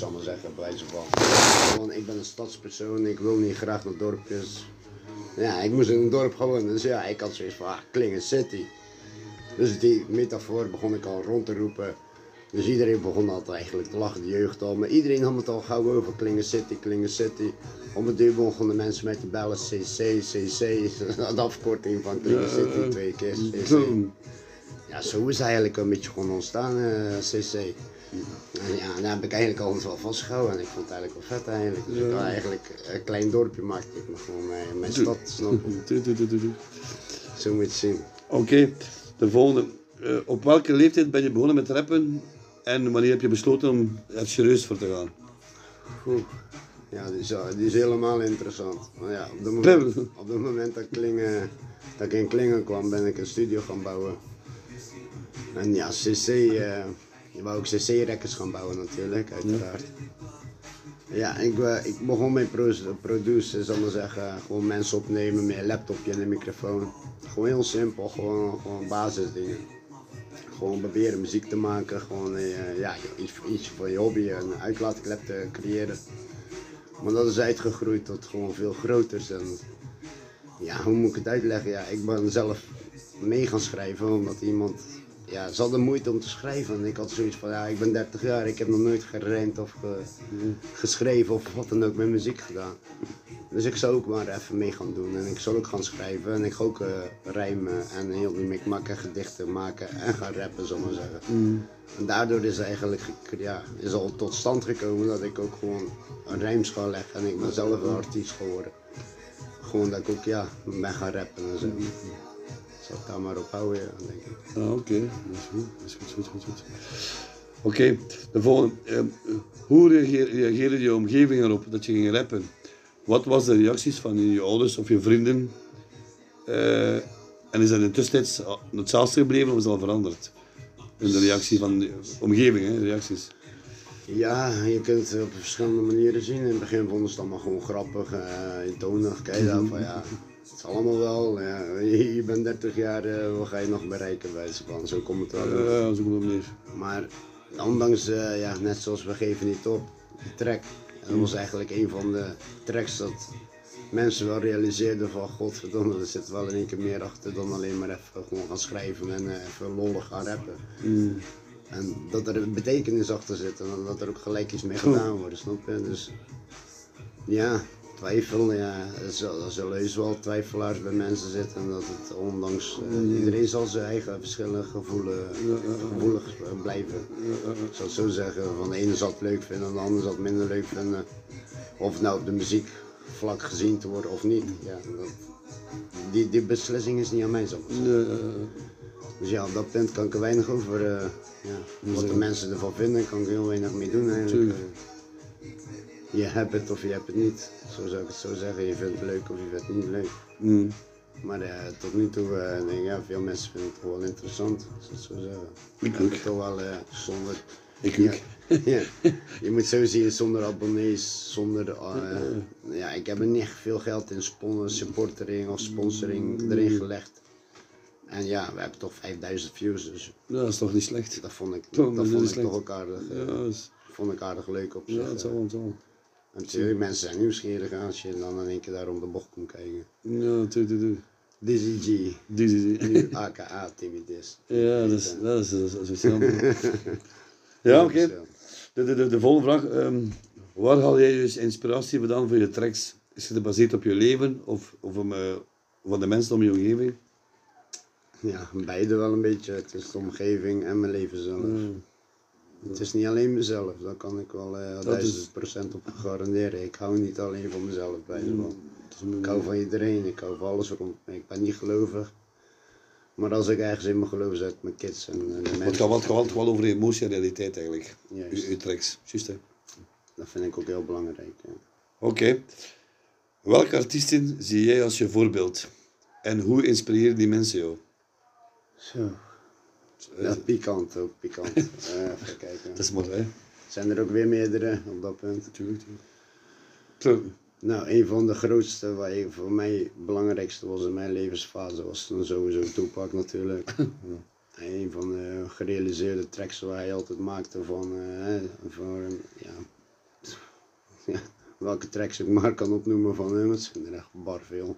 zal ik maar zeggen, bij wijze van. Ik ben een stadspersoon, ik wil niet graag naar dorpjes. Ja, ik moest in een dorp gewoon, dus ja, ik had zoiets van, ah, Klingen City. Dus die metafoor begon ik al rond te roepen. Dus iedereen begon altijd eigenlijk te lachen, de jeugd al. Maar iedereen had het al gauw over Klingen City, Klingen City. Om het duur begonnen mensen mij te bellen, CC, CC. De afkorting van Klingen City, twee keer CC. Ja, zo is het eigenlijk een beetje gewoon ontstaan, eh, CC. En ja, daar heb ik eigenlijk altijd wel van en ik vond het eigenlijk wel vet eigenlijk. Dus ik wou eigenlijk een klein dorpje maakte ik me gewoon mijn, mijn stad, snap je? Doe, doe, doe, doe, doe. Zo moet je het zien. Oké, de volgende. Eh, op welke leeftijd ben je begonnen met rappen en wanneer heb je besloten om er serieus voor te gaan? Oeh. Ja, die is, die is helemaal interessant. Maar ja, op het moment, op het moment dat, Klingen, dat ik in Klingen kwam, ben ik een studio gaan bouwen. En ja, CC, je wou ook CC-rekkers gaan bouwen natuurlijk, uiteraard. Ja, ik, eh, ik begon met pro produceren, zal maar zeggen. Gewoon mensen opnemen met een laptopje en een microfoon. Gewoon heel simpel, gewoon, gewoon basisdingen. Gewoon proberen muziek te maken, gewoon eh, ja, iets, iets van je hobby, een uitlaatklep te creëren. Maar dat is uitgegroeid tot gewoon veel groter. En, ja, hoe moet ik het uitleggen? Ja, ik ben zelf mee gaan schrijven omdat iemand ja, ze hadden moeite om te schrijven. En ik had zoiets van, ja, ik ben 30 jaar, ik heb nog nooit gerend of ge- geschreven of wat dan ook met muziek gedaan. Dus ik zou ook maar even mee gaan doen. En ik zal ook gaan schrijven en ik ga ook eh, rijmen en heel die mikmak en gedichten maken en gaan rappen, zal maar zeggen. En daardoor is eigenlijk ja, is al tot stand gekomen dat ik ook gewoon een rijms ga leggen en ik ben zelf een artiest geworden. Gewoon dat ik ook ja, ben gaan rappen en zo. Zal ik daar maar op houden, ja, denk ik. Ah, Oké, dat is goed. Dat is goed, goed, goed, goed. Oké, de volgende. Eh, hoe reageer- reageerde je omgeving erop dat je ging rappen? Wat was de reacties van je ouders of je vrienden? Eh, en is dat in de tussentijd hetzelfde gebleven of is dat al veranderd? In de reactie van de omgeving, hè, reacties. Ja, je kunt het op verschillende manieren zien. In het begin vonden ze het allemaal gewoon grappig, uh, eentonig. Kijk dan van ja, is allemaal wel. Ja, je, bent 30 jaar, eh, wat ga je nog bereiken bij van? Zo komt het wel. Ja, zo komt het neer. Maar ondanks, eh, ja, net zoals we geven niet op, die track. Dat was eigenlijk een van de tracks dat mensen wel realiseerden van godverdomme, er zit wel in één keer meer achter dan alleen maar even gewoon gaan schrijven en eh, even lollig gaan rappen. En dat er een betekenis achter zit en dat er ook gelijk iets mee gedaan wordt, snap je? Dus ja, twijfel, ja, er zullen heus wel twijfelaars bij mensen zitten en dat het ondanks, eh, iedereen zal zijn eigen verschillende gevoelen, gevoelig blijven. Ik zal het zo zeggen, van de ene zal het leuk vinden en de ander zal het minder leuk vinden. Of het nou op de muziekvlak gezien te worden of niet. Ja, dat, die, die beslissing is niet aan mij. Ja, Dus ja, op dat punt kan ik er weinig over. eh, ja, wat de mensen ervan vinden, kan ik heel weinig mee doen eigenlijk. Tuurlijk. Je hebt het of je hebt het niet. Zo zou ik het zo zeggen. Je vindt het leuk of je vindt het niet leuk. Mm. Maar eh, tot nu toe eh, denk ik, ja, veel mensen vinden het gewoon interessant. Zo zeggen. Ik heb het toch wel eh, zonder. Ik ja, je moet zo zien, zonder abonnees, zonder. ja, ik heb er niet veel geld in supportering of sponsoring erin gelegd. En ja, we hebben toch 5000 views, dus Ja, dat is toch niet slecht? dat vond ik, Toch, dat dat is vond ik slecht. toch ook aardig, Ja, dat is, vond ik aardig leuk op zich. ja het zal wel. En natuurlijk, mensen zijn nieuwsgierig als je dan in één keer daar om de bocht komt kijken. Ja, doe. Dizzy G, die, die. aka Timmy Dis. Ja, dat is, dat is, dat is, dat. Ja, oké. De, de, de, de volgende vraag. ehm, waar haal jij dus inspiratie vandaan voor je tracks? Is het gebaseerd op je leven of, of om, eh, van de mensen om je omgeving? Ja, beide wel een beetje. Het is de omgeving en mijn leven zelf. Het is niet alleen mezelf, daar kan ik wel eh duizend procent op garanderen. Ik hou niet alleen van mezelf bij de een- Ik hou van iedereen, ik hou van alles rond me. Ik ben niet gelovig. Maar als ik ergens in mijn geloof zet, mijn kids en, en de mensen, het gaat wel- over emotie en realiteit eigenlijk. Juist. Hè. dat vind ik ook heel belangrijk. ja. Oké. Welke artiesten zie jij als je voorbeeld? En hoe inspireren die mensen jou? Zo. Ja, pikant ook, pikant. Eh, even kijken. Dat is mooi, hè? Zijn er ook weer meerdere op dat punt? Tuurlijk, tuurlijk. Zo. Nou, een van de grootste, wat voor mij het belangrijkste was in mijn levensfase, was dan sowieso Tupac natuurlijk. een van de gerealiseerde tracks waar hij altijd maakte van, eh, hè, voor, ja, ja, welke tracks ik maar kan opnoemen van hem, het zijn er echt bar veel.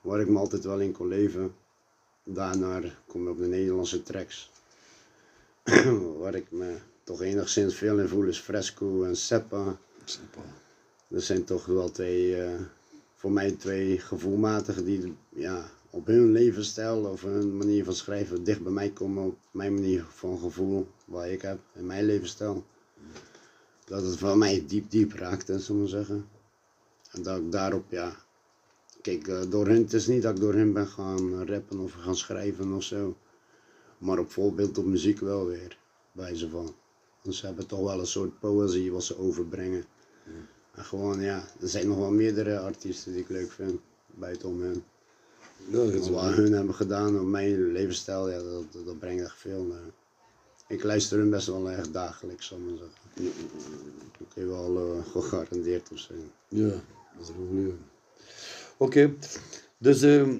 Waar ik me altijd wel in kon leven. Daarna kom je op de Nederlandse tracks. waar ik me toch enigszins veel in voel is Fresco en Seppa. Dat zijn toch wel twee, eh, voor mij twee gevoelmatigen die ja, op hun levensstijl of hun manier van schrijven dicht bij mij komen op mijn manier van gevoel, wat ik heb in mijn levensstijl. Dat het voor mij diep diep raakte, zullen we zeggen. En dat ik daarop, ja, kijk, eh, door het is niet dat ik door hen ben gaan rappen of gaan schrijven of zo. Maar op voorbeeld op muziek wel weer, bij ze van. Dus ze hebben toch wel een soort poëzie wat ze overbrengen. En gewoon, ja, er zijn nog wel meerdere artiesten die ik leuk vind, buiten hen. Ja, dat Wat hun hebben gedaan op mijn levensstijl, ja, dat, dat, dat brengt echt veel. eh. Ik luister hun best wel echt dagelijks, zal ik maar zeggen. Ik heb wel eh, gegarandeerd of zo. Ja, dat is een goede. Oké, dus ehm,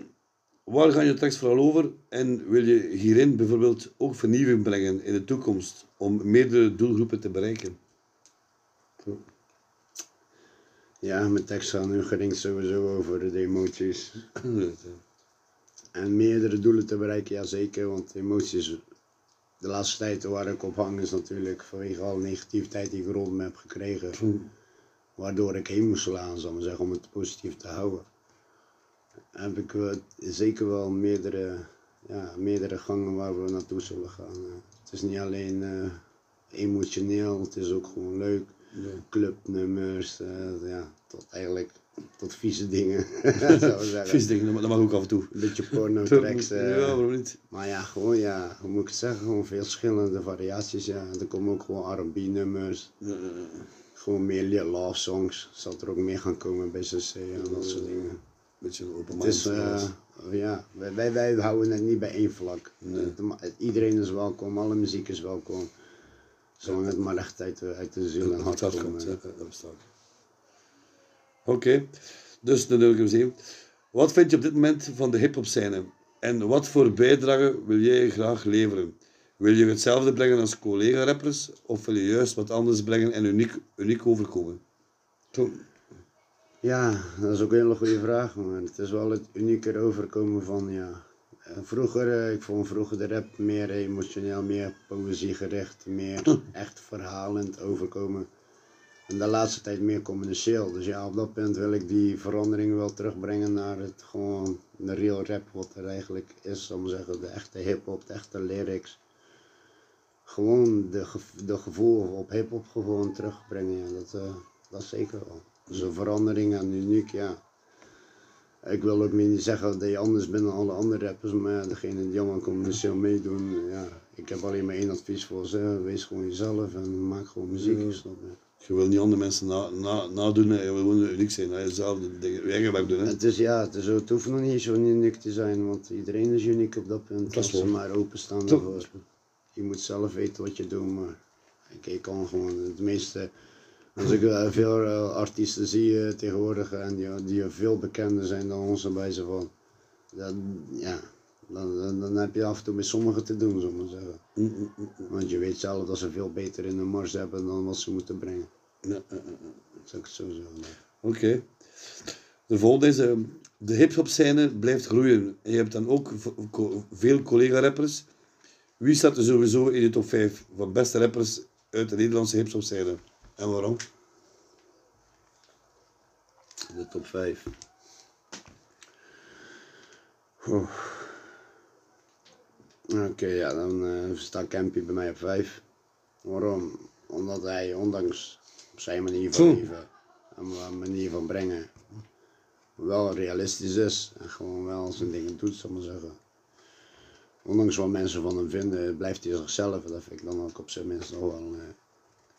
waar gaan je tekst vooral over en wil je hierin bijvoorbeeld ook vernieuwing brengen in de toekomst om meerdere doelgroepen te bereiken? Ja, mijn tekst gaat nu geringt sowieso over de emoties. En meerdere doelen te bereiken, ja zeker, want emoties, de laatste tijd waar ik op hang is natuurlijk vanwege al negativiteit die ik rond me heb gekregen. Waardoor ik heen moest slaan, zal maar zeggen, om het positief te houden. Heb ik zeker wel meerdere, ja, meerdere gangen waar we naartoe zullen gaan. eh. Het is niet alleen eh, emotioneel, het is ook gewoon leuk. Clubnummers, eh, ja, tot eigenlijk tot vieze dingen. Vies dingen, dat mag ook af en toe. Een beetje porno tracks. Ja, waarom niet? Maar ja, gewoon ja, hoe moet ik het zeggen? Gewoon veel verschillende variaties. Ja. Er komen ook gewoon R&B nummers. Gewoon meer love songs. Zal er ook meer gaan komen bij CC en dat soort dingen. Een open eh, ja, wij, wij, houden het niet bij één vlak. Nee. Iedereen is welkom, alle muziek is welkom. Zolang het maar echt uit de, uit de ziel en Dat hart komt. komt, eh. ja, dat bestaat. Oké, dus dan wil ik hem zien. Wat vind je op dit moment van de hip-hop scène? En wat voor bijdrage wil jij graag leveren? Wil je hetzelfde brengen als collega-rappers of wil je juist wat anders brengen en uniek, uniek overkomen? Ja, dat is ook een hele goede vraag, maar het is wel het unieker overkomen van, ja. eh, Vroeger, eh, ik vond vroeger de rap meer emotioneel, meer poëziegericht, meer echt verhalend overkomen. En de laatste tijd meer commercieel. Dus ja, op dat punt wil ik die verandering wel terugbrengen naar het gewoon, de real rap wat er eigenlijk is, om te zeggen, de echte hip-hop, de echte lyrics. Gewoon de, de gevoel op hip-hop gewoon terugbrengen, ja, dat, eh, dat zeker wel. Een verandering en uniek, ja. Ik wil ook niet zeggen dat je anders bent dan alle andere rappers, maar ja, degene die allemaal commercieel meedoen, ja. Ik heb alleen maar één advies voor ze, wees gewoon jezelf en maak gewoon muziek, Ja. snap je? Je wil niet andere mensen na, na, nadoen, hè. je wil gewoon uniek zijn. Hè. Jezelf de je eigen werk doen. Hè. Het, is, ja, het, is, het hoeft nog niet zo uniek te zijn, want iedereen is uniek op dat punt. Dat is als ze maar openstaan daarvoor. Je moet zelf weten wat je doet, maar ik, ik kan gewoon het meeste. Als ik eh, veel eh, artiesten zie eh, tegenwoordig en die, die veel bekender zijn dan onze bij ze van, dan, ja, dan, dan, dan heb je af en toe met sommigen te doen, zullen we zeggen. Mm, mm, mm. Want je weet zelf dat ze veel beter in de mars hebben dan wat ze moeten brengen. Ja, ja. Zou ik het zo zeggen. Oké. De volgende is, eh, de hip-hop scène blijft groeien. En je hebt dan ook veel collega-rappers. Wie staat er sowieso in de top 5 van beste rappers uit de Nederlandse hip-hop scène? En waarom? De top 5. Oeh. Oké, ja, dan eh, staat Campy bij mij op 5. Waarom? Omdat hij, ondanks zijn manier van leven en manier van brengen, wel realistisch is en gewoon wel zijn dingen doet, zal ik maar zeggen. Ondanks wat mensen van hem vinden, blijft hij zichzelf. Dat vind ik dan ook op zijn minst nog wel eh,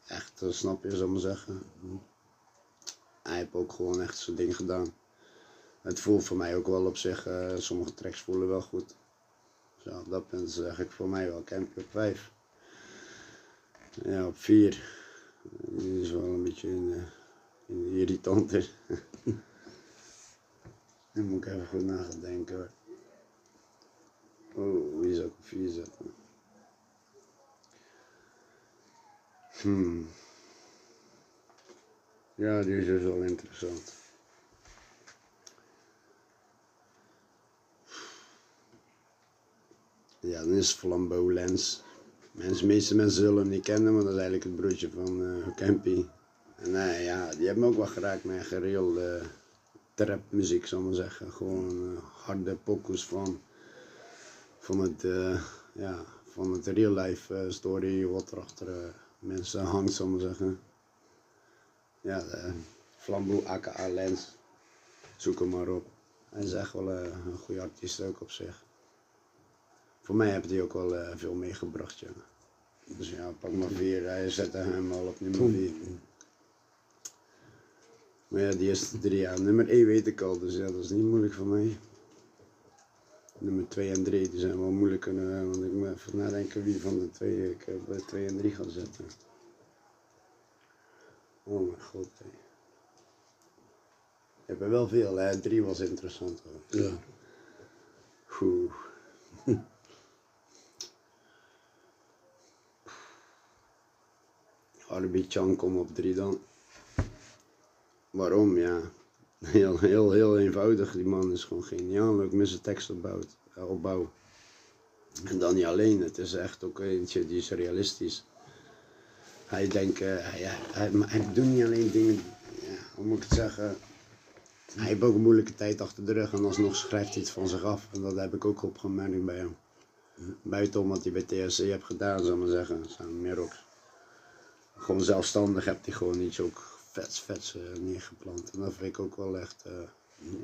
echt, snap je, zal maar zeggen hij heeft ook gewoon echt zijn ding gedaan. Het voelt voor mij ook wel op zich, eh, sommige tracks voelen wel goed. Zo, op dat punt zeg ik voor mij wel Campy op 5. Ja, op 4. Die is wel een beetje eh, irritanter. Dan moet ik even goed na hoor. Oh, wie zou ik op 4 zetten? Hmm. Ja, die is dus wel interessant. Ja, dan is Flambeau Lens. Mensen, meeste mensen zullen hem niet kennen, maar dat is eigenlijk het broertje van eh Campy. En nee, ja, die hebben me ook wel geraakt met gereel uh, trapmuziek, zal ik maar zeggen. Gewoon eh, harde pokus van, van het, eh, ja, van het real life eh, story, wat er achter eh, mensen hangt, zal ik maar zeggen. Ja, de Flambeau aka Lens. Zoek hem maar op. Hij is echt wel eh, een goede artiest ook op zich. Voor mij heeft hij ook wel eh, veel meegebracht, ja. Dus ja, pak maar vier. Hij zette hem al op nummer vier. Maar ja, die eerste drie jaar. Nummer 1 weet ik al, dus ja, dat is niet moeilijk voor mij. Nummer 2 en 3, die zijn wel moeilijk, eh, want ik moet even nadenken wie van de twee ik eh, bij 2 en 3 ga zetten. Oh mijn god, hé. Je hebt er wel veel, hè? 3 was interessant hoor. Ja. Oeh. Harby Chan kom op 3 dan. Waarom? Ja, heel, heel, heel eenvoudig. Die man is gewoon geniaal, ook met zijn eh, opbouw. En dan niet alleen, het is echt ook eentje die is realistisch. Hij denkt, eh, hij, hij, hij, doet niet alleen dingen, ja, hoe moet ik het zeggen, hij heeft ook een moeilijke tijd achter de rug en alsnog schrijft hij het van zich af. En dat heb ik ook opgemerkt bij hem. Buitenom wat hij bij TSC heeft gedaan, zal ik maar zeggen, samen met Rox. Gewoon zelfstandig heeft hij gewoon iets ook vets, vets eh, neergeplant. En dat vind ik ook wel echt, eh,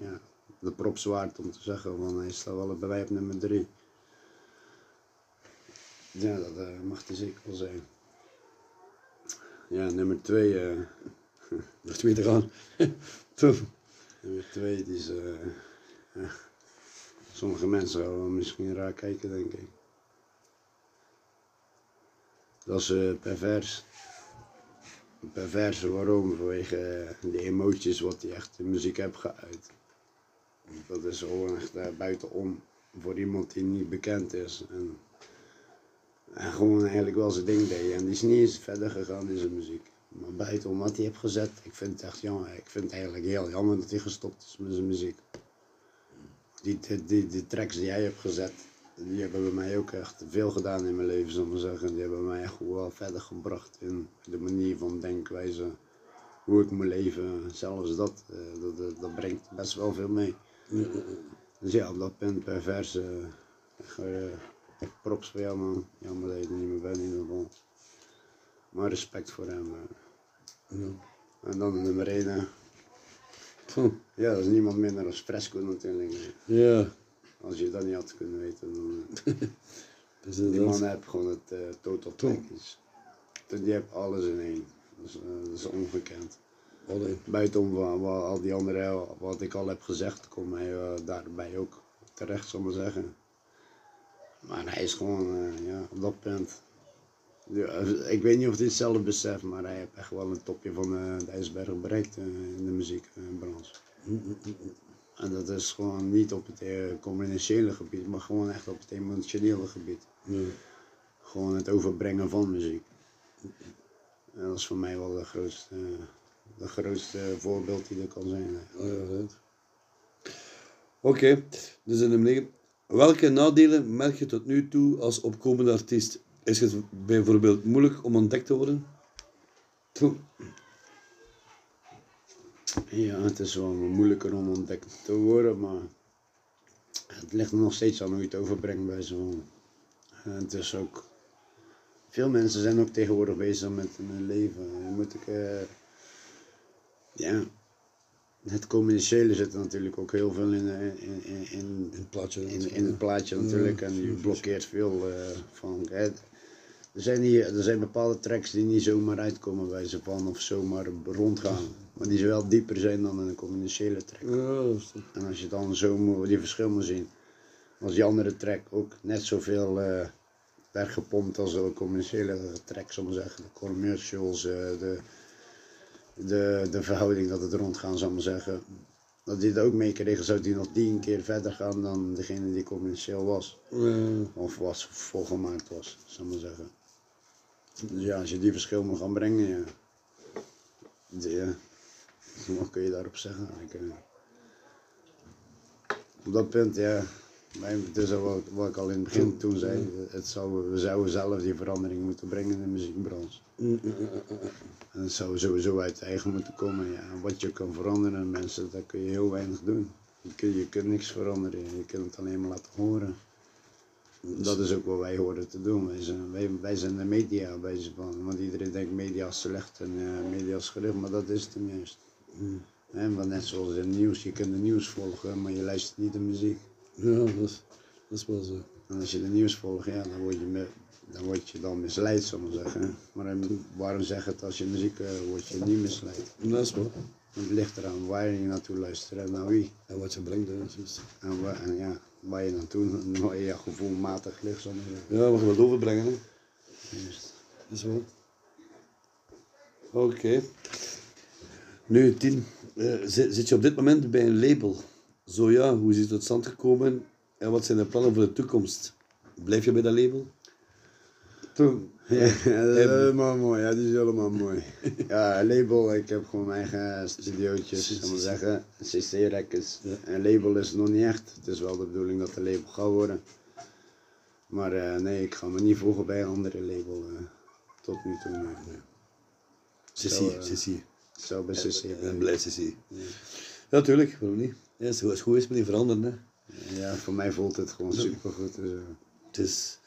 ja, de props waard om te zeggen, want hij staat wel bij op nummer drie. Ja, dat eh, mag hij zeker wel zijn. Ja, nummer twee, eh, Nog twee te gaan. Nummer twee, die is, ja, sommige mensen zouden misschien raar kijken, denk ik. Dat is eh, pervers. Pervers, waarom? Vanwege eh, de emoties wat hij echt in muziek heeft geuit. Dat is gewoon echt uh, buitenom voor iemand die niet bekend is. En, en gewoon eigenlijk wel zijn ding deed. En die is niet eens verder gegaan in zijn muziek. Maar buitenom wat hij heeft gezet, ik vind het echt jammer. Ik vind het eigenlijk heel jammer dat hij gestopt is met zijn muziek. Die, die, die, tracks die hij heeft gezet, die hebben bij mij ook echt veel gedaan in mijn leven, zal ik maar zeggen. Die hebben mij echt wel verder gebracht in de manier van denkwijze, hoe ik moet leven. Zelfs dat, eh, dat, dat, dat brengt best wel veel mee. Dus ja, op dat punt pervers, eh, echt, eh, props voor jou man. Jammer dat je er niet meer bent in ieder geval. Maar respect voor hem. eh. Ja. En dan nummer 1. Poeh. Ja, dat is niemand minder dan Fresco natuurlijk. Ja. Als je dat niet had kunnen weten, dan... eh, Dus Die man heeft gewoon het eh, total package. Die heeft alles in één. Dat is, eh, dat is ongekend. Allee. Buitenom wa- wa- al die andere, wat ik al heb gezegd, komt hij daarbij ook terecht, zal ik maar zeggen. Maar hij is gewoon, ja, op dat punt. Ik weet niet of hij het zelf beseft, maar hij heeft echt wel een topje van de ijsberg bereikt in de muziekbranche. En dat is gewoon niet op het eh, commerciële gebied, maar gewoon echt op het emotionele gebied. Ja. Gewoon het overbrengen van muziek. En dat is voor mij wel de grootste, de grootste voorbeeld die er kan zijn. Oh. Oké, dus in de negen. Welke nadelen merk je tot nu toe als opkomende artiest? Is het bijvoorbeeld moeilijk om ontdekt te worden? Ja, het is wel moeilijker om ontdekt te worden, maar het ligt nog steeds aan hoe je het overbrengt bij zo'n. En het is ook. Veel mensen zijn ook tegenwoordig bezig met hun leven. Je moet ook. eh, ja. Het commerciële zit er natuurlijk ook heel veel in, eh, in, in, in, In het plaatje. in, in het plaatje natuurlijk. En je blokkeert veel eh, van. Er zijn, hier, er zijn bepaalde tracks die niet zomaar uitkomen bij ze van of zomaar rondgaan. Maar die wel dieper zijn dan een commerciële track. Dat En als je dan zo moet, die verschil moet zien. Als die andere track ook net zoveel eh werd gepompt als een commerciële track, zal ik zeggen. De commercials, eh, de, de, de verhouding dat het rondgaan, zal ik maar zeggen. Dat die het ook meekregen, zou die nog tien keer verder gaan dan degene die commercieel was. Of was volgemaakt was, zal ik maar zeggen. Dus ja, als je die verschil moet gaan brengen, ja. Ja. Wat kun je daarop zeggen? Ik, eh, op dat punt, ja. Het is wat, wat ik al in het begin toen zei. Het zou, we zouden zelf die verandering moeten brengen in de muziekbranche. En het zou sowieso uit eigen moeten komen. Ja. Wat je kan veranderen, mensen, daar kun je heel weinig doen. Je kunt, je kunt niks veranderen, je kunt het alleen maar laten horen. Dat is ook wat wij horen te doen. Wij zijn, wij, wij zijn de media bezig van. Want iedereen denkt media is slecht en eh, media is gericht, maar dat is het tenminste. Hè, want net zoals in het nieuws, je kunt de nieuws volgen, maar je luistert niet de muziek. Ja, dat is, dat is wel zo. En als je de nieuws volgt, ja, dan word je, me, dan, word je dan misleid, zal ik zeggen. Maar waarom zeg het als je muziek uh, word je niet misleid? Dat is wel. Het ligt eraan waar je naartoe luistert en naar wie. En wat je brengt, juist. En, en ja, waar je naartoe, waar je gevoelmatig ligt, zeggen. Ja, wat je wilt overbrengen, hè. Juist. Dat is wel. Oké. Nu, Tien, eh, zit, zit je op dit moment bij een label? Zo ja, hoe is het tot stand gekomen en wat zijn de plannen voor de toekomst? Blijf je bij dat label? Toen. Ja, dat is helemaal mooi, ja, die is helemaal mooi. Ja, label, ik heb gewoon mijn eigen studiootjes, zal maar zeggen. CC Records. Een label is het nog niet echt. Het is wel de bedoeling dat het een label gaat worden. Maar eh, nee, ik ga me niet voegen bij een andere label. eh, tot nu toe. Sissie, eh, Sissie. Zo bij CC. En blij Sissie. Ja, tuurlijk, waarom niet? Ja, is goed is, moet niet veranderen, hè. Ja, voor mij voelt het gewoon supergoed. Dus, eh, Het is...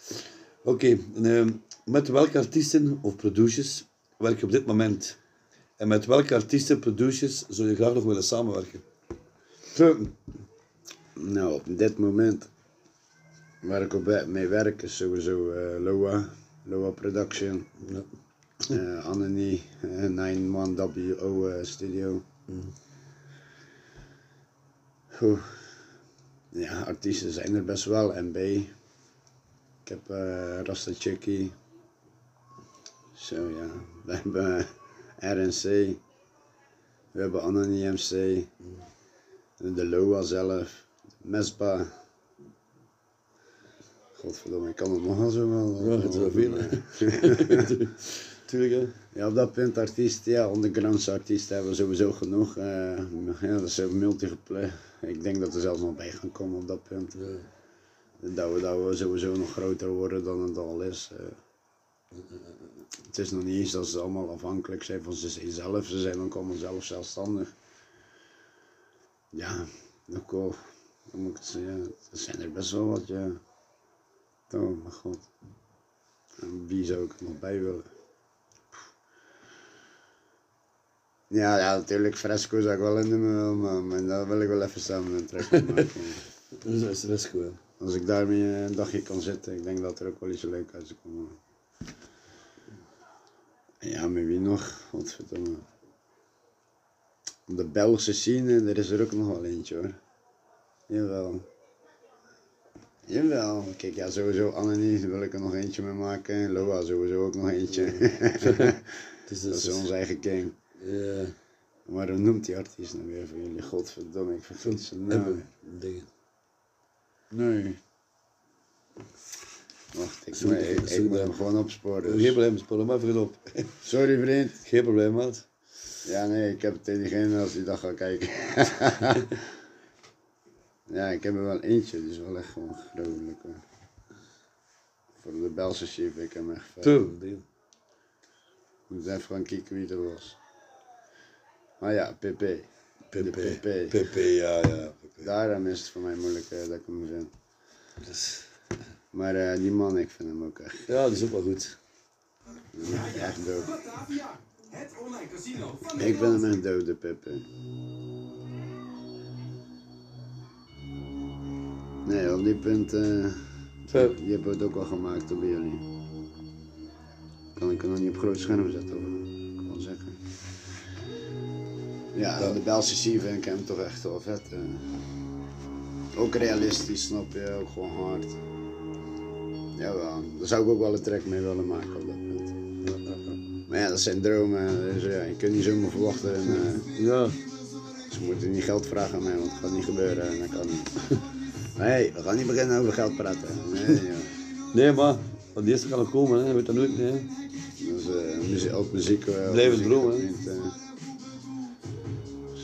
Oké, en, ehm, met welke artiesten of producers werk je op dit moment? En met welke artiesten, producers zou je graag nog willen samenwerken? Nou, op dit moment waar ik op mee werk is sowieso eh, Loa, Loa Production, Ja. Anthony, eh, 91WO eh, Studio. Oeh. Ja, artiesten zijn er best wel, MB. Ik heb eh Rasta Chicky. Zo ja, we hebben RNC. We hebben Anthony MC. De Loa zelf. Mesba. Godverdomme, ik kan het nog wel zo wel. Ja, het is wel veel, hè. Tuurlijk, hè. Ja, op dat punt artiesten, ja, undergroundse artiesten hebben we sowieso genoeg. eh, ja, dat is een multiple. Ik denk dat er zelfs nog bij gaan komen op dat punt. Ja. Dat we, dat we sowieso nog groter worden dan het al is. eh. Het is nog niet eens dat ze allemaal afhankelijk zijn van zichzelf. Ze zijn ook allemaal zelf zelfstandig. Ja, ook wel. Dan moet ik zeggen. Er zijn er best wel wat, ja. Oh, mijn god. En wie zou ik er nog bij willen? Ja, ja, natuurlijk, Fresco zou ik wel in de maar, maar daar wil ik wel even samen een van maken. Dat is, dat Als ik daarmee een dagje kan zitten, ik denk dat er ook wel iets leuk uit zou komen. En Ja, met wie nog? Godverdomme. Op de Belgische scene, er is er ook nog wel eentje hoor. Jawel. Jawel. Kijk, ja, sowieso Annelie, wil ik er nog eentje mee maken. Loa sowieso ook nog eentje. Is, dat is onze eigen king. Ja, Maar hoe noemt die artiest nou weer voor jullie? Godverdomme, ik vergeet zijn naam. dingen. Nee. Wacht, ik, Zoek moet- ik, ik zoek hem gewoon opsporen. Geen dus. probleem, spoor hem even op. Sorry vriend. Geen probleem, maat. Ja, nee, ik heb het tegen diegene als die dag gaat kijken. ja, ik heb er wel eentje, die is wel echt gewoon gruwelijk hoor. Voor de Belse chief, ik heb hem echt vet. Toen, dingen. Moet even gaan kijken wie er was. Maar ja, PP. De PP. PP. PP, ja, ja. PP. Daarom is het voor mij moeilijk eh, dat ik hem vind. Dus, Maar eh, die man, ik vind hem ook echt, ja, dat is ook wel goed. echt dood. Batavia, het online casino van Ik vind hem echt dood, de Pepe. Nee, op die punt, eh, Zo. die hebben we het ook al gemaakt op jullie. Kan ik hem nog niet op groot scherm zetten, hoor. Ja, de Belse C vind ik hem toch echt wel vet. eh. Ook realistisch, snap je, ook gewoon hard. Jawel, daar zou ik ook wel een track mee willen maken op dat punt. Maar ja, dat zijn dromen, dus ja, je kunt niet zomaar verwachten. En, eh, Ja, ze moeten niet geld vragen aan mij, want het gaat niet gebeuren en dat kan niet. Nee, we gaan niet beginnen over geld praten. Nee, joh. nee, maar van de eerste kan nog komen, hè. Weet dat nooit, nee. op muziek. eh, muziek niet, eh,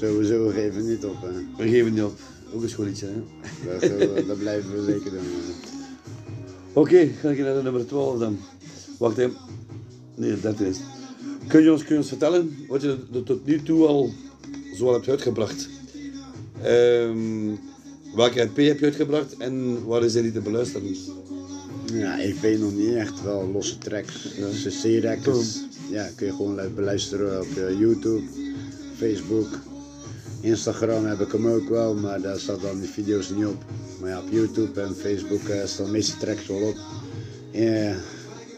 sowieso we geven niet op. Hè. We geven niet op. Ook een schoolliedje, hè? Dat, dat, dat blijven we zeker doen. Oké, ga ik naar de nummer 12 dan. Wacht even. Nee, 13 is. het. Kun je ons, kun je ons vertellen wat je er tot nu toe al zoal hebt uitgebracht? Ehm, welke EP heb je uitgebracht en waar is hij niet te beluisteren? Ja, ik weet nog niet echt wel losse tracks. CC-records. Ja, kun je gewoon lu- beluisteren op eh, YouTube, Facebook. Instagram heb ik hem ook wel, maar daar staat dan die video's niet op. Maar ja, op YouTube en Facebook eh, staan de meeste tracks wel op. Eh,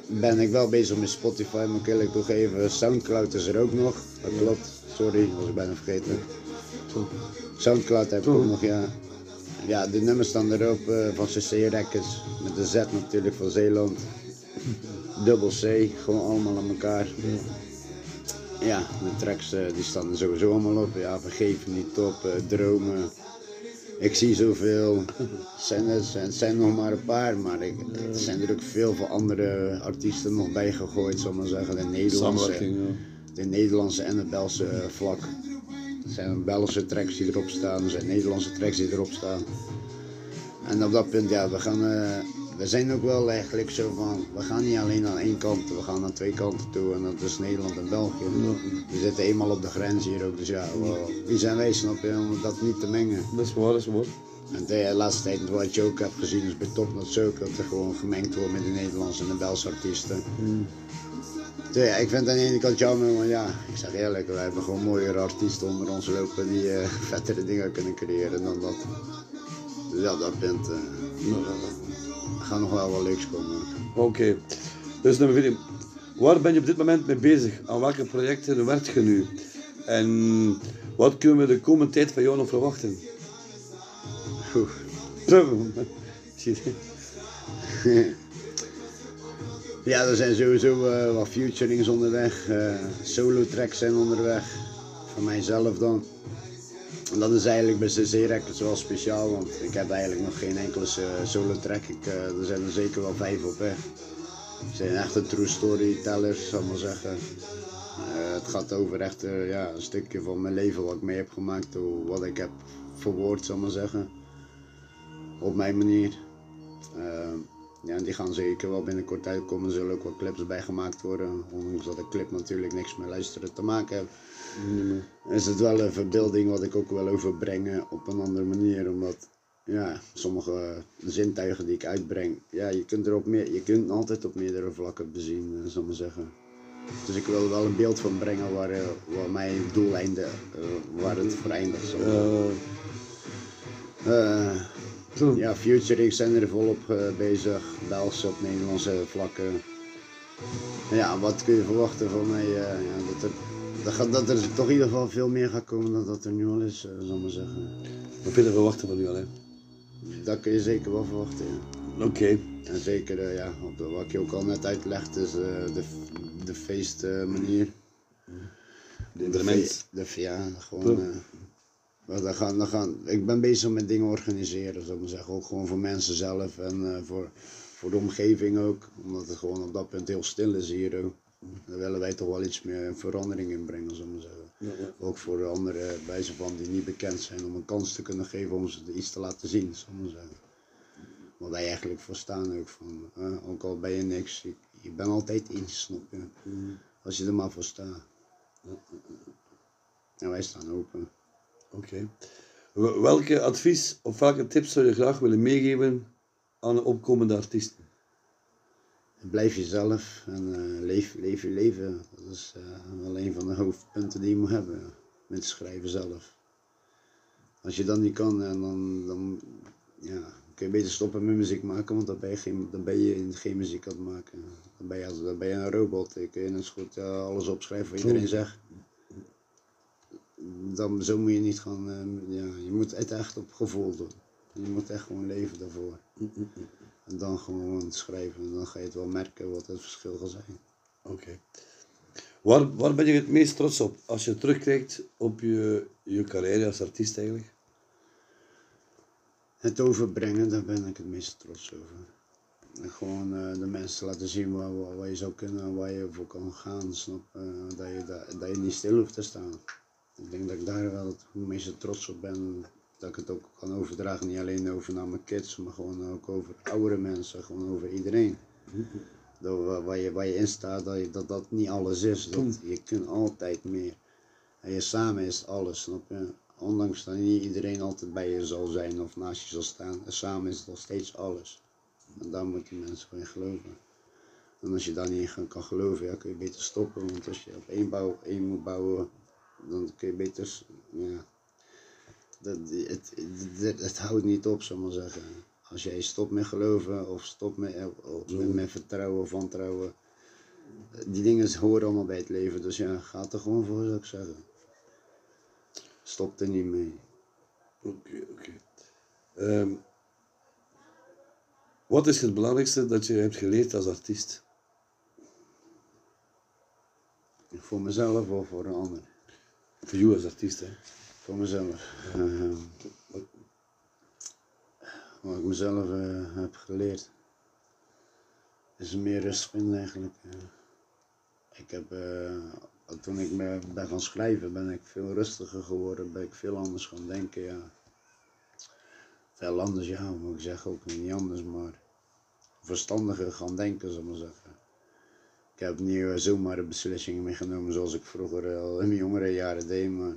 ben ik wel bezig met Spotify, moet ik eerlijk toegeven. Soundcloud is er ook nog, dat klopt. Sorry, was ik bijna vergeten. Soundcloud heb ik ook nog, ja. Ja, de nummers staan erop eh, van CC Records. Met de Z natuurlijk van Zeeland. Dubbel C, gewoon allemaal aan elkaar. Ja, de tracks eh, die staan er sowieso allemaal op. Ja, vergeef niet op, eh, dromen. Ik zie zoveel. Het zijn, er zijn, het zijn nog maar een paar, maar ik, er zijn er ook veel van andere artiesten nog bij gegooid, zal maar zeggen. De Nederlandse, ja. de Nederlandse en de Belse vlak. Er zijn Belgische tracks die erop staan, er zijn Nederlandse tracks die erop staan. En op dat punt, ja, we gaan, eh, we zijn ook wel eigenlijk zo van, we gaan niet alleen aan één kant, we gaan aan twee kanten toe en dat is Nederland en België. We zitten eenmaal op de grens hier ook, dus ja, wel, wie zijn wij, snap je, om dat niet te mengen. Dat is waar, dat is waar. En de laatste tijd, wat je ook hebt gezien, is bij Topnotch ook, dat er gewoon gemengd wordt met de Nederlandse en de Belgische artiesten. Dus ja, ik vind het aan de ene kant jammer, maar ja, ik zeg eerlijk, wij hebben gewoon mooiere artiesten onder ons lopen die eh, vettere dingen kunnen creëren dan dat. Dus ja, dat punt, eh, er gaat nog wel wat leuks komen. Oké, dus nummer 14. Waar ben je op dit moment mee bezig? Aan welke projecten werkt je nu? En wat kunnen we de komende tijd van jou nog verwachten? Oeh. Ja, er zijn sowieso eh, wat futurings onderweg, eh, solo tracks zijn onderweg, van mijzelf dan. Dat is eigenlijk bij CC Records wel speciaal, want ik heb eigenlijk nog geen enkele solo track. Ik, eh, er zijn er zeker wel vijf op weg. Het zijn echte true storytellers, zal ik maar zeggen. Eh, het gaat over echt eh, ja, een stukje van mijn leven wat ik mee heb gemaakt, wat ik heb verwoord, zal ik maar zeggen. Op mijn manier. Ja, die gaan zeker wel binnenkort uitkomen. Er zullen ook wat clips bij gemaakt worden. Ondanks dat de clip natuurlijk niks met luisteren te maken heeft. Is het wel een verbeelding wat ik ook wil overbrengen op een andere manier. Omdat ja, sommige zintuigen die ik uitbreng, ja, je kunt er op meer, je kunt altijd op meerdere vlakken bezien, eh, zal ik maar zeggen. Dus ik wil er wel een beeld van brengen waar, eh, waar mijn doeleinde, eh, waar het voor eindigt. zal. Eh, Eh, ja, Futurings zijn er volop eh, bezig, Belgische op Nederlandse vlakken. Ja, wat kun je verwachten van mij? eh, ja, dat, er, dat, gaat, dat er toch in ieder geval veel meer gaat komen dan dat er nu al is, eh, zal ik maar zeggen. wat kun je verwachten van u al? hè? Dat kun je zeker wel verwachten, ja. Oké, En zeker, eh, ja, op de, wat ik je ook al net uitlegd, is eh, de, de feestmanier. de evenement. De, fe- ja, gewoon. eh, maar dan gaan, dan gaan, ik ben bezig met dingen organiseren, zou ik maar zeggen. Ook gewoon voor mensen zelf en eh, voor, voor de omgeving ook. Omdat het gewoon op dat punt heel stil is hier ook. Daar willen wij toch wel iets meer verandering in brengen, ik maar zeggen. Ook voor de andere wijzen van die niet bekend zijn, om een kans te kunnen geven om ze iets te laten zien, ik maar zeggen. Waar wij eigenlijk voor staan ook van, eh, ook al ben je niks, je, je bent altijd iets, snap je? Als je er maar voor staat. En wij staan open. Oké. Wel- Welke advies of welke tips zou je graag willen meegeven aan de opkomende artiesten? Blijf jezelf en eh, leef, leef je leven. Dat is eh, wel een van de hoofdpunten die je moet hebben. Met schrijven zelf. Als je dat niet kan, en dan, dan ja, kun je beter stoppen met muziek maken, want dan ben je geen, dan ben je geen muziek aan het maken. Dan ben je, dan ben je een robot. Dan kun je net zo goed eh, alles opschrijven wat iedereen zegt. Dan, zo moet je niet gaan, eh, ja, je moet het echt op gevoel doen. Je moet echt gewoon leven daarvoor. En dan gewoon schrijven. En dan ga je het wel merken wat het verschil gaat zijn. Oké. Waar, waar ben je het meest trots op als je terugkijkt op je, je carrière als artiest eigenlijk? Het overbrengen, daar ben ik het meest trots over. En gewoon eh, de mensen laten zien waar, waar, waar je zou kunnen, waar je voor kan gaan, snap dat, je, dat, dat je niet stil hoeft te staan. Ik denk dat ik daar wel het meeste trots op ben, dat ik het ook kan overdragen, niet alleen over naar mijn kids, maar gewoon ook over oudere mensen, gewoon over iedereen. Dat waar, je, waar je in staat, dat, je, dat dat niet alles is, dat je kunt altijd meer. En je samen is alles, snap je? Ondanks dat niet iedereen altijd bij je zal zijn of naast je zal staan, en samen is het nog steeds alles. En daar moeten mensen gewoon in geloven. En als je daar niet in kan geloven, ja, kun je beter stoppen. Want als je op één, bouw, één moet bouwen, dan kun je beter. Ja, dat, het, het, het houdt niet op, zal ik maar zeggen. Als jij stopt met geloven of stopt met, of met, met vertrouwen of wantrouwen. Die dingen horen allemaal bij het leven. Dus ja, ga er gewoon voor, zou ik zeggen. Stop er niet mee. Oké, oké. Ehm, wat is het belangrijkste dat je hebt geleerd als artiest? Voor mezelf of voor een ander. Voor jou als artiest, hè? Voor mezelf. Eh, wat ik mezelf eh, heb geleerd. Is meer rust vinden eigenlijk. ik heb, eh, toen ik ben gaan schrijven, ben ik veel rustiger geworden. Ben ik veel anders gaan denken, ja. Veel anders, ja, moet ik zeggen, ook niet anders, maar verstandiger gaan denken, zal ik maar zeggen. Ik heb niet zomaar beslissingen meegenomen zoals ik vroeger al in mijn jongere jaren deed, maar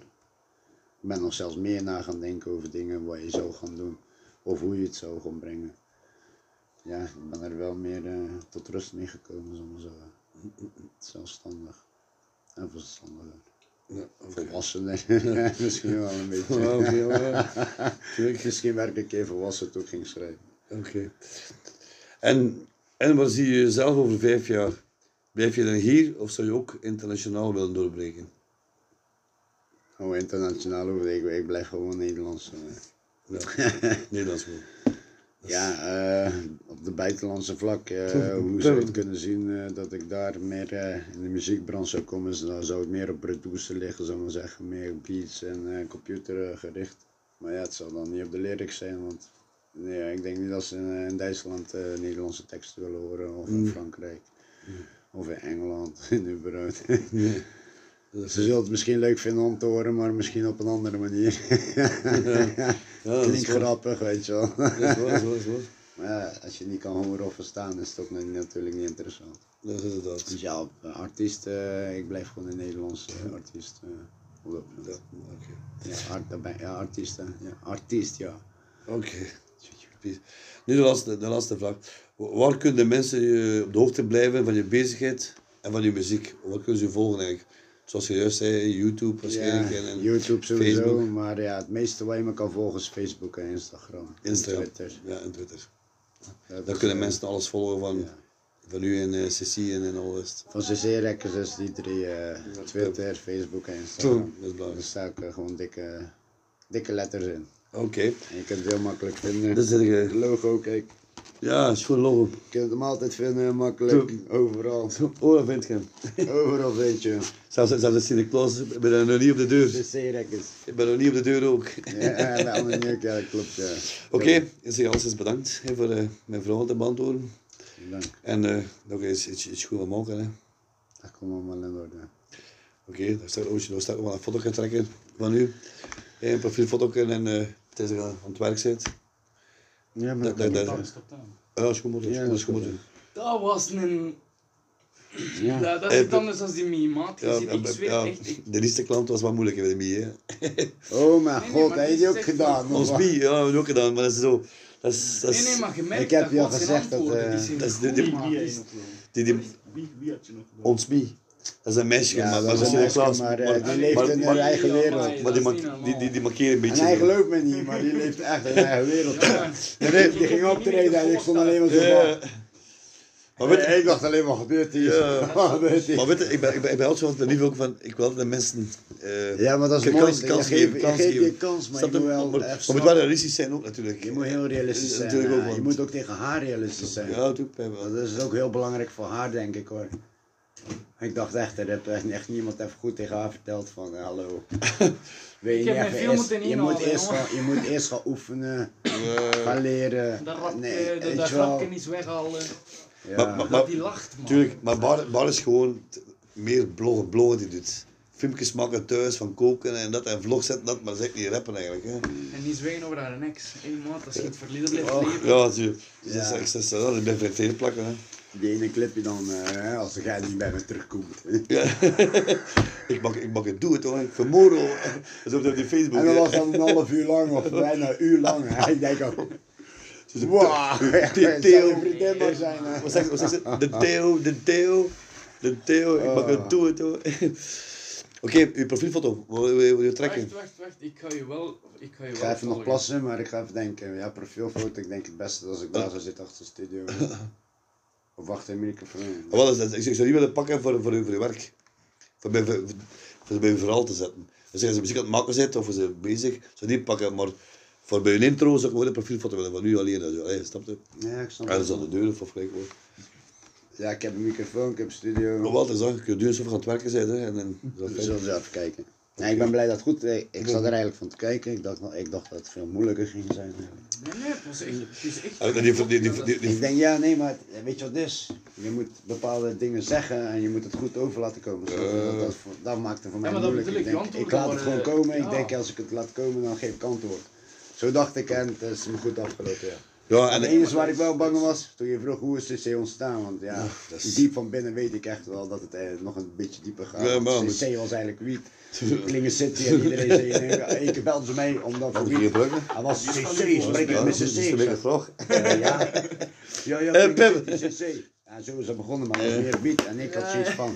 ik ben nog zelfs meer na gaan denken over dingen wat je zou gaan doen. Of hoe je het zou gaan brengen. Ja, ik ben er wel meer eh, tot rust mee gekomen, maar zeggen. Zelfstandig. En verstandiger. Ja. Volwassener. Misschien wel een beetje. Oké, ja. Tuurlijk. Misschien werd ik een keer volwassen toen ik ging schrijven. Oké. En, en waar zie je jezelf over vijf jaar? Blijf je dan hier of zou je ook internationaal willen doorbreken? Gewoon internationaal hoef ik, ik blijf gewoon Nederlands. eh. Ja, Nederlands. Ja, eh, op de buitenlandse vlak, eh, hoe zou je het kunnen zien eh, dat ik daar meer eh, in de muziekbranche zou komen, dan zou het meer op producer liggen, zou ik maar zeggen, meer op beats en eh, computer gericht. Maar ja, het zal dan niet op de lyrics zijn, want nee, ik denk niet dat ze in, in Duitsland eh, Nederlandse teksten willen horen, of in Frankrijk, of in Engeland, in überhaupt. Ze zullen het misschien leuk vinden om te horen, maar misschien op een andere manier. Ja, Klinkt grappig, weet je wel. Dat is waar, dat is. Maar ja, als je niet kan horen of verstaan, is het ook natuurlijk niet interessant. Dat is inderdaad. Dus ja, eh, artiest, eh, ik blijf gewoon een Nederlandse eh, artiest. op dat Ja, art, ja, artiest, hè. ja, artiest, ja. Oké. Nu de laatste, de laatste vraag. Wa- Waar kunnen mensen op de hoogte blijven van je bezigheid en van je muziek? Waar kunnen ze je volgen eigenlijk? Zoals je juist zei, YouTube waarschijnlijk. Ja, en, en YouTube sowieso, Facebook. maar ja, het meeste wat je me kan volgen is Facebook en Instagram. en Instagram. Twitter. Ja, en Twitter. Dat Daar kunnen eh, mensen alles volgen van, ja. van u en uh, Ceci en, en al de rest. Van CC Records is die drie, eh, Twitter, Facebook en Instagram. Dat is Daar staan ook eh, gewoon dikke, dikke letters in. Oké. En je kunt het heel makkelijk vinden. Dat is het, eh, logo, kijk. Ja, is logo. Je kunt hem altijd vinden, makkelijk, overal. Oh, dat vind je hem. Overal vind je hem. Zelfs, zelfs de Sinterklaas, ik ben er nog niet op de deur. Records. Ik ben nog niet op de deur ook. Ja, een ja, dat klopt, ja. Oké, ik zeg alles bedankt hè, voor eh, mijn vragen te beantwoorden. Dank. En eh, nog eens iets, iets goed maken. Hè. Dat komt allemaal in orde. Oké, daar staat Oosje, daar staat ook wel een foto gaan trekken van u. Een profielfoto en eh het is aan het werk zit. Ja, maar Dat- dat, dat- kan dat- dan. Dat is goed. Ja, dat dat is is goed. Dat was een... Ja. Ja, dat is Eh, iets anders dan die minimaat. Je Ja, ik zweer ja, echt... de eerste klant was wat moeilijker met mij. Hè. Oh mijn Nee, nee, god, maar heb je die die ook gedaan? Ons bie, ja, we hebben ook gedaan, maar dat is zo. Dat is, dat Nee, is, nee, maar gemerkt Ik heb dat je al gezegd dat, eh, dat is de- die- is- die, die, Wie, wie had je nog gedaan? ons bie. Dat is een meisje, Ja, maar, dat is dat een meisje, Klaas. maar, eh, maar- die leeft maar- in maar- haar eigen wereld. maar- Maar die, dat die, die, die markeren een En beetje. hij zo. gelooft me niet, maar die leeft echt in eigen wereld. Ja, Die, die, ging optreden en ik stond alleen maar zo van. Maar weet, ik dacht alleen maar, gebeurt hier? Ja. Wat gebeurt hier? maar weet je, ik ben, ik ben, ik ben altijd zo van lief ook van, ik wil altijd de mensen... eh, Ja, maar dat is kans- mooi. kans- Je geven, je kans geeft je geven. kans, maar je moet wel maar, maar moet wel realistisch zijn ook natuurlijk. Je moet heel realistisch Dat zijn. natuurlijk ja. ook, je want- moet ook tegen haar realistisch zijn. Ja, natuurlijk. Dat is ook heel belangrijk voor haar, denk ik hoor. Ik dacht echt, er heeft echt, niemand even goed tegen haar verteld van, eh, hallo. Weet Ik je heb niet even eerst- moeten je, moet eerst gaan, je moet eerst gaan oefenen, gaan leren. Dat rap, Nee, eh, dat, dat wel. grapje niet weghalen. Ja. Maar- maar- Dat die lacht, man. Tuurlijk, maar Bar, Bar is gewoon meer bloggen, bloggen die doet. Filmpjes maken thuis van koken en dat en vlog zetten dat, maar zeg niet rappen eigenlijk. Hè. En niet zwijgen over haar ex. Hé maat, als je het verleden blijft Oh. leven. Ja, natuurlijk. Dus Ja. dat is echt zo, dat tegen plakken. Hè. Die ene clipje dan, eh, als jij niet bij me terugkomt. Ja. ik, mag, ik mag het doen, toch? Ik vermoord al. Dat is op die Facebook. En dan hè. was dat een half uur lang of bijna een uur lang. hè. Ik denk ook, wow, het zou Theo. Wat zeg, wat zeg ze? De Theo, de Theo, de Theo, ik mag het doen, toch? Oké, uw profielfoto, wat wil je, wil je trekken? Wacht, wacht, wacht. Ik ga je wel... Ik ga je Ik wel ga even nog plassen, maar ik ga even denken. Ja, profielfoto, ik denk het beste als ik daar zou zitten achter de studio. Of achter een microfoon. Ah, wel, dat- ik zou die willen pakken voor, voor, uw- voor uw werk. Voor bij, voor, voor bij uw verhaal te zetten. Dus als je muziek aan het maken zit of ze bezig, zou die pakken. Maar voor bij een intro zou ik gewoon een profielfoto willen van nu alleen. Zo. Allee, snap je? Ja, ik snap En dat is het. aan de deur of gelijk hoor. Ja, ik heb een microfoon, ik heb een studio. Maar het is dat, je kunt doen alsof je aan het werken bent. Hè, en, en, dat We zullen zo even kijken. Nee, ik ben blij dat het goed is. Ik zat er eigenlijk van te kijken. Ik dacht, ik dacht dat het veel moeilijker ging zijn. Nee, nee, het was echt... Het is echt... Die, die, die, Ik denk, ja, nee, maar het- weet je wat het is? Je moet bepaalde dingen zeggen en je moet het goed over laten komen. Dat, dat, voor- dat maakt het voor mij moeilijk. Ik, denk, laat het gewoon komen. Ik denk, als ik het laat komen, dan geef ik antwoord. Zo dacht ik en het is me goed afgelopen, ja. Ja, En en, het enige waar ik wel bang was, toen je vroeg hoe is CC ontstaan, want ja, is- diep van binnen weet ik echt wel dat het eh, nog een beetje dieper gaat. Ja, maar- CC was eigenlijk wiet. Klingen City en iedereen zei, één keer belden ze mee omdat voor? Hij was CC, Ja, spreek ik met CC. Eh, ja, ja, ja, Eh, Klingen Pim. City, CC. Ja, zo is het begonnen, maar was meer wiet. En ik had zoiets van,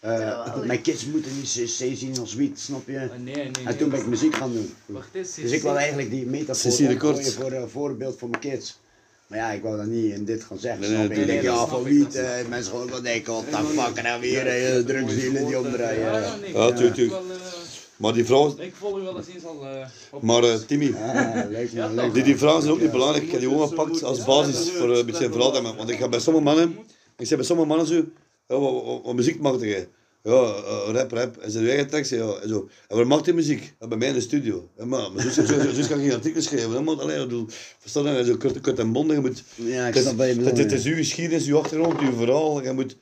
eh, mijn kids moeten niet CC zien als wiet, snap je? Nee, nee, nee. En toen ben ik muziek gaan doen. Wacht eens. Dus ik wil eigenlijk die metafoor voor een voorbeeld voor mijn kids. Maar ja, ik wou dat niet in dit gaan zeggen. Nee, snap nee, je? nee, ik denk, ja, van wiet, eh, mensen gewoon wel denken, wat de fuck, en dan weer eh, drugsdealen die omdraaien. Ja, ja, nee, Ja, ik tuurlijk, volg tuurlijk. wel, Maar die vrouwen, Ik volg wel eens eens al eh, op. maar Timmy, leuk die, die vrouwen zijn ook niet belangrijk. Ik heb die gewoon gepakt als basis voor een beetje een verhaal. Want ik ga bij sommige mannen, ik zeg bij sommige mannen zo, ja, wat, wat, wat muziek maakt jij? Ja, eh, rap, rap. En ze eigen tekst, ja, en zo. En waar maakt die muziek? Ja, bij mij in de studio. Ja, maar, maar zo, zo, zo, zo kan je geen artikel schrijven. hè, man. Allee, ik bedoel, verstaan je? Zo kort, kort en bondig. Je moet, Ja, ik het, snap wat je is, bedoelt, het, ja. is uw geschiedenis, uw achtergrond, uw verhaal. Je moet...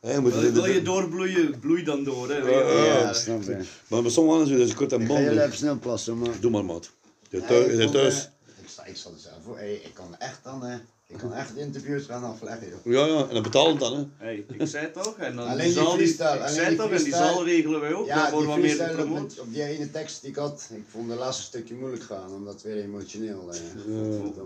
hè, Je moet Wil, wil je doorbloeien, bloei dan door. Hè. Ja, snap je. maar bij sommige mannen is het zo kort en Ik ga bondig. even snel plassen, man. Doe maar, maat. Je thuis. Je thuis. eh, Ik sta, ik sta er zelf voor. Hey, ik kan echt dan, eh, ik kan echt interviews gaan afleggen, joh. Ja, ja, en dan betaal het dan, hè. Hey, ik zei toch, en dan Alleen die die freestyle, ik alleen zei die toch, en die zaal regelen wij ook, Ja, daarvoor die wat meer op, die ene tekst die ik had, ik vond de laatste stukje moeilijk gaan, omdat het weer emotioneel eh. Ja,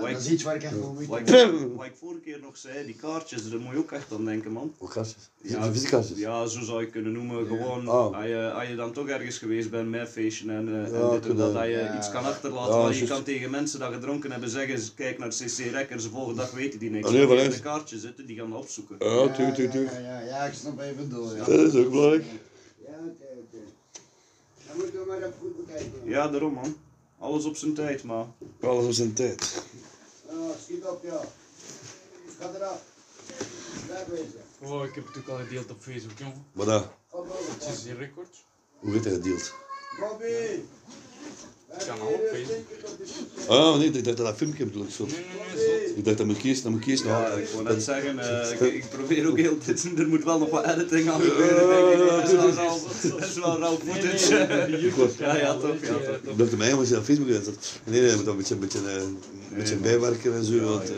dat ik- is iets waar ik echt wel moeite Wat wat ik vorige keer nog zei, die kaartjes, daar moet je ook echt aan denken, man. Hoe kastjes? Ja, Ja, visitekaartjes. Ja, zo zou je kunnen noemen. Gewoon, Oh. als, je, als je dan toch ergens geweest bent met feestje en, eh, en Ja, dit en dat, dat je ja. iets kan achterlaten. Ja, waar je kan tegen mensen dat gedronken hebben zeggen, ze kijk naar CC Records, de volgende dag weten die niks. Nee, in de kaartjes zitten, die gaan dat opzoeken. Ja, tuurlijk, tuurlijk, ja. Ja, ja, ja, ik snap je bedoelt, ja. Dat is ook belangrijk. Ja, oké, oké. Dan moeten we maar even goed bekijken. Ja, daarom man. Alles op zijn tijd, maar Alles op zijn tijd. Ah, schiet op, ja. Ga eraf. Blijf wezen. Oh, ik heb het ook al gedeeld op Facebook, jongen. Maar dat, Ga boven. Het is hier record. hoe werd hij gedeeld? Bobby! Kanaal op Facebook. Ah, nee, ik dacht dat dat filmpje bedoel ik zo. Nee, nee. Ik dacht dat moet kiezen, dat moet kiezen. ja, Nou, ik wou net zeggen, eh, ik, ik probeer ook heel dit, er moet wel nog wat editing aan gebeuren, denk ik. Dat is wel rauw, dat is wel rauw Nee, footage. Ja, ja, top, ja, top. ik dacht dat mij was op Facebook gezet. Nee, nee, je moet dat een beetje, een beetje, eh, een beetje bijwerken en zo. Want, eh,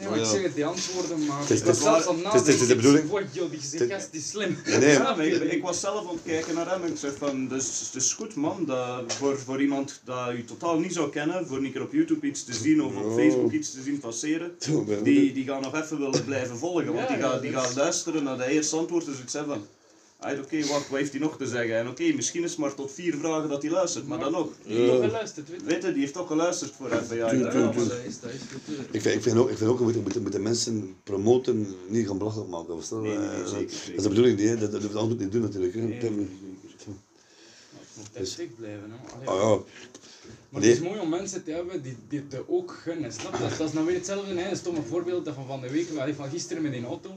Nee, maar ik zeg het, die antwoorden, maar is- ik was het zelfs aan het is- het is de bedoeling. Die gast, die is slim. nee, ik, ik was zelf aan het kijken naar hem en ik zeg van, dus het is goed man, dat voor, voor iemand dat u totaal niet zou kennen, voor een keer op YouTube iets te zien of op Oh. Facebook iets te zien passeren, die, die gaan nog even willen blijven volgen, want Ja, die, ja, gaan, die dat gaan luisteren naar de eerste antwoord en zoiets hebben van, ah, oké, wacht, wat heeft hij nog te zeggen? En oké, misschien is het maar tot vier vragen dat hij luistert, maar dan nog. Die heeft toch geluisterd, weet je. Weet je, die heeft toch geluisterd voor even, ja. Dat is, dat. Ik vind, ik vind ook, ik vind ook we moeten, moeten, moeten mensen promoten, niet gaan belachelijk maken. verstaan? Nee, nee, nee, Eh, zeker, Dat zeker. is de bedoeling, hè. dat, dat, dat anders niet doen natuurlijk. Hè. Nee, zeker. Het moet echt dik blijven, hè. Allee, Ah ja, Maar Nee. het is mooi om mensen te hebben die dit te ook gunnen, snap je? Dat, dat is nou weer hetzelfde, hè? een stomme voorbeeld van van de week, van gisteren met die auto.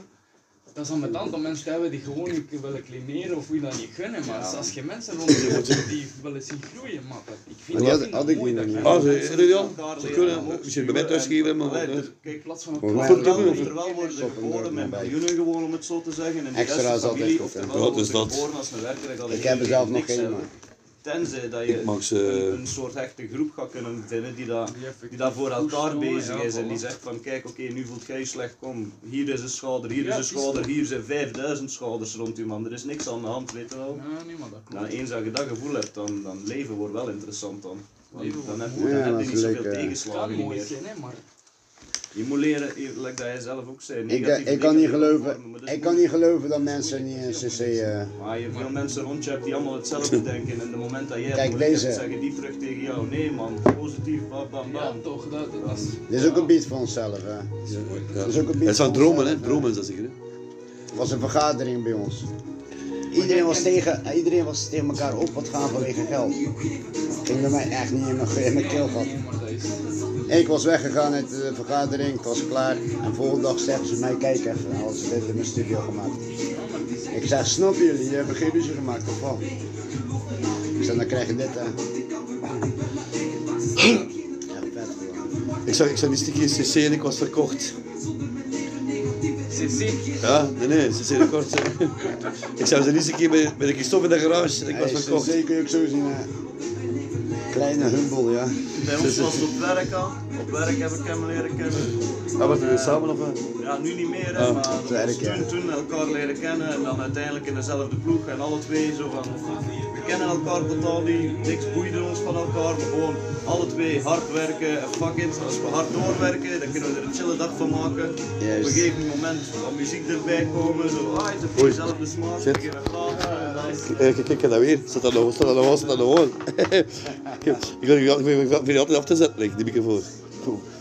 Dat is aan met aantal mensen hebben die gewoon niet willen klimeren of wie dat niet gunnen. Maar als je mensen rond je hebt die willen zien groeien, maar dat, ik vind Maar dat had- dat ik mooi niet dat meer. Ah, ze, kunnen, misschien bij mij thuis en- geven, maar... Kijk, In plaats van elkaar Oftewel, we. oftewel worden ze geboren met miljoenen gewoon om het zo te zeggen. En de rest is altijd familie, oftewel worden dus ze geboren als een werker. dat Ik heb er zelf nog niks geen. Tenzij dat je mag ze- een, een soort hechte groep gaat kunnen vinden die, dat, Die daar voor elkaar bezig ja, is. En die zegt van kijk oké, nu voelt jij je slecht, kom. Hier is een schouder, hier Ja, is een schouder, hier zijn 5000 schouders rond u man. Er is niks aan de hand, weet je wel. Ja, nee, maar dat klopt. Nou, eens dat je dat gevoel hebt, dan, dan leven wordt wel interessant dan. Want dan heb, dan je niet zoveel tegenslagen kan niet mooi meer. zijn, hè, maar Je moet leren, like dat jij zelf ook zei. Ik, negatieve ik kan niet geloven, vormen, ik kan niet geloven dat mensen niet in CC... eh, Maar je hebt veel mensen rond je hebt die allemaal hetzelfde denken. En op het moment dat jij het Kijk, moeilijk deze. hebt, zeggen die terug tegen jou. Nee man, positief, bam bam ja, bam. toch, dat, dat is... dit is ook een beat voor onszelf, hè. is ook een Het zijn dromen, hè? Dromen is dat zeker? Het was een vergadering bij ons. Iedereen was, tegen, iedereen was tegen elkaar op wat gaan vanwege geld. Ging bij mij echt niet in mijn, in mijn keel gehad. Ik was weggegaan uit de vergadering, het was klaar. En volgende dag zeggen ze mij, kijk even, nou, hadden ze dit in mijn studio gemaakt. Ik zeg, snappen jullie, je hebt geen ruzie gemaakt of wat? Ik zeg, dan krijg je dit hè. Echt vet gewoon. Ik zag, ik zag die sticky CC en ik was verkocht. CC. Ja, nee, nee, CC record. hè. Ik zag ze niet eens een keer bij, bij de Christophe in de garage en ik was Hey, verkocht. CC kun je ook zo zien hè. Kleine humble, ja. Bij ons was het op werk al. Op werk heb ik hem leren kennen. Ah, wat we samen of wat? Ja, nu niet meer, hè, Ah, maar werk, toen, ja. toen elkaar leren kennen en dan uiteindelijk in dezelfde ploeg en alle twee zo van. We kennen elkaar totaal niet, niks boeide ons van elkaar, maar gewoon alle twee hard werken en fuck it, als we hard doorwerken, dan kunnen we er een chille dag van maken. Juist. Op een gegeven moment wat muziek erbij komen, zo, ah, het Oei. dezelfde smaak, we gaan. Kijk, kijk, weer. Staat dat nog? Staat dat nog? Staat dat nog? Ik wil je altijd af te zetten, die microfoon. Goed.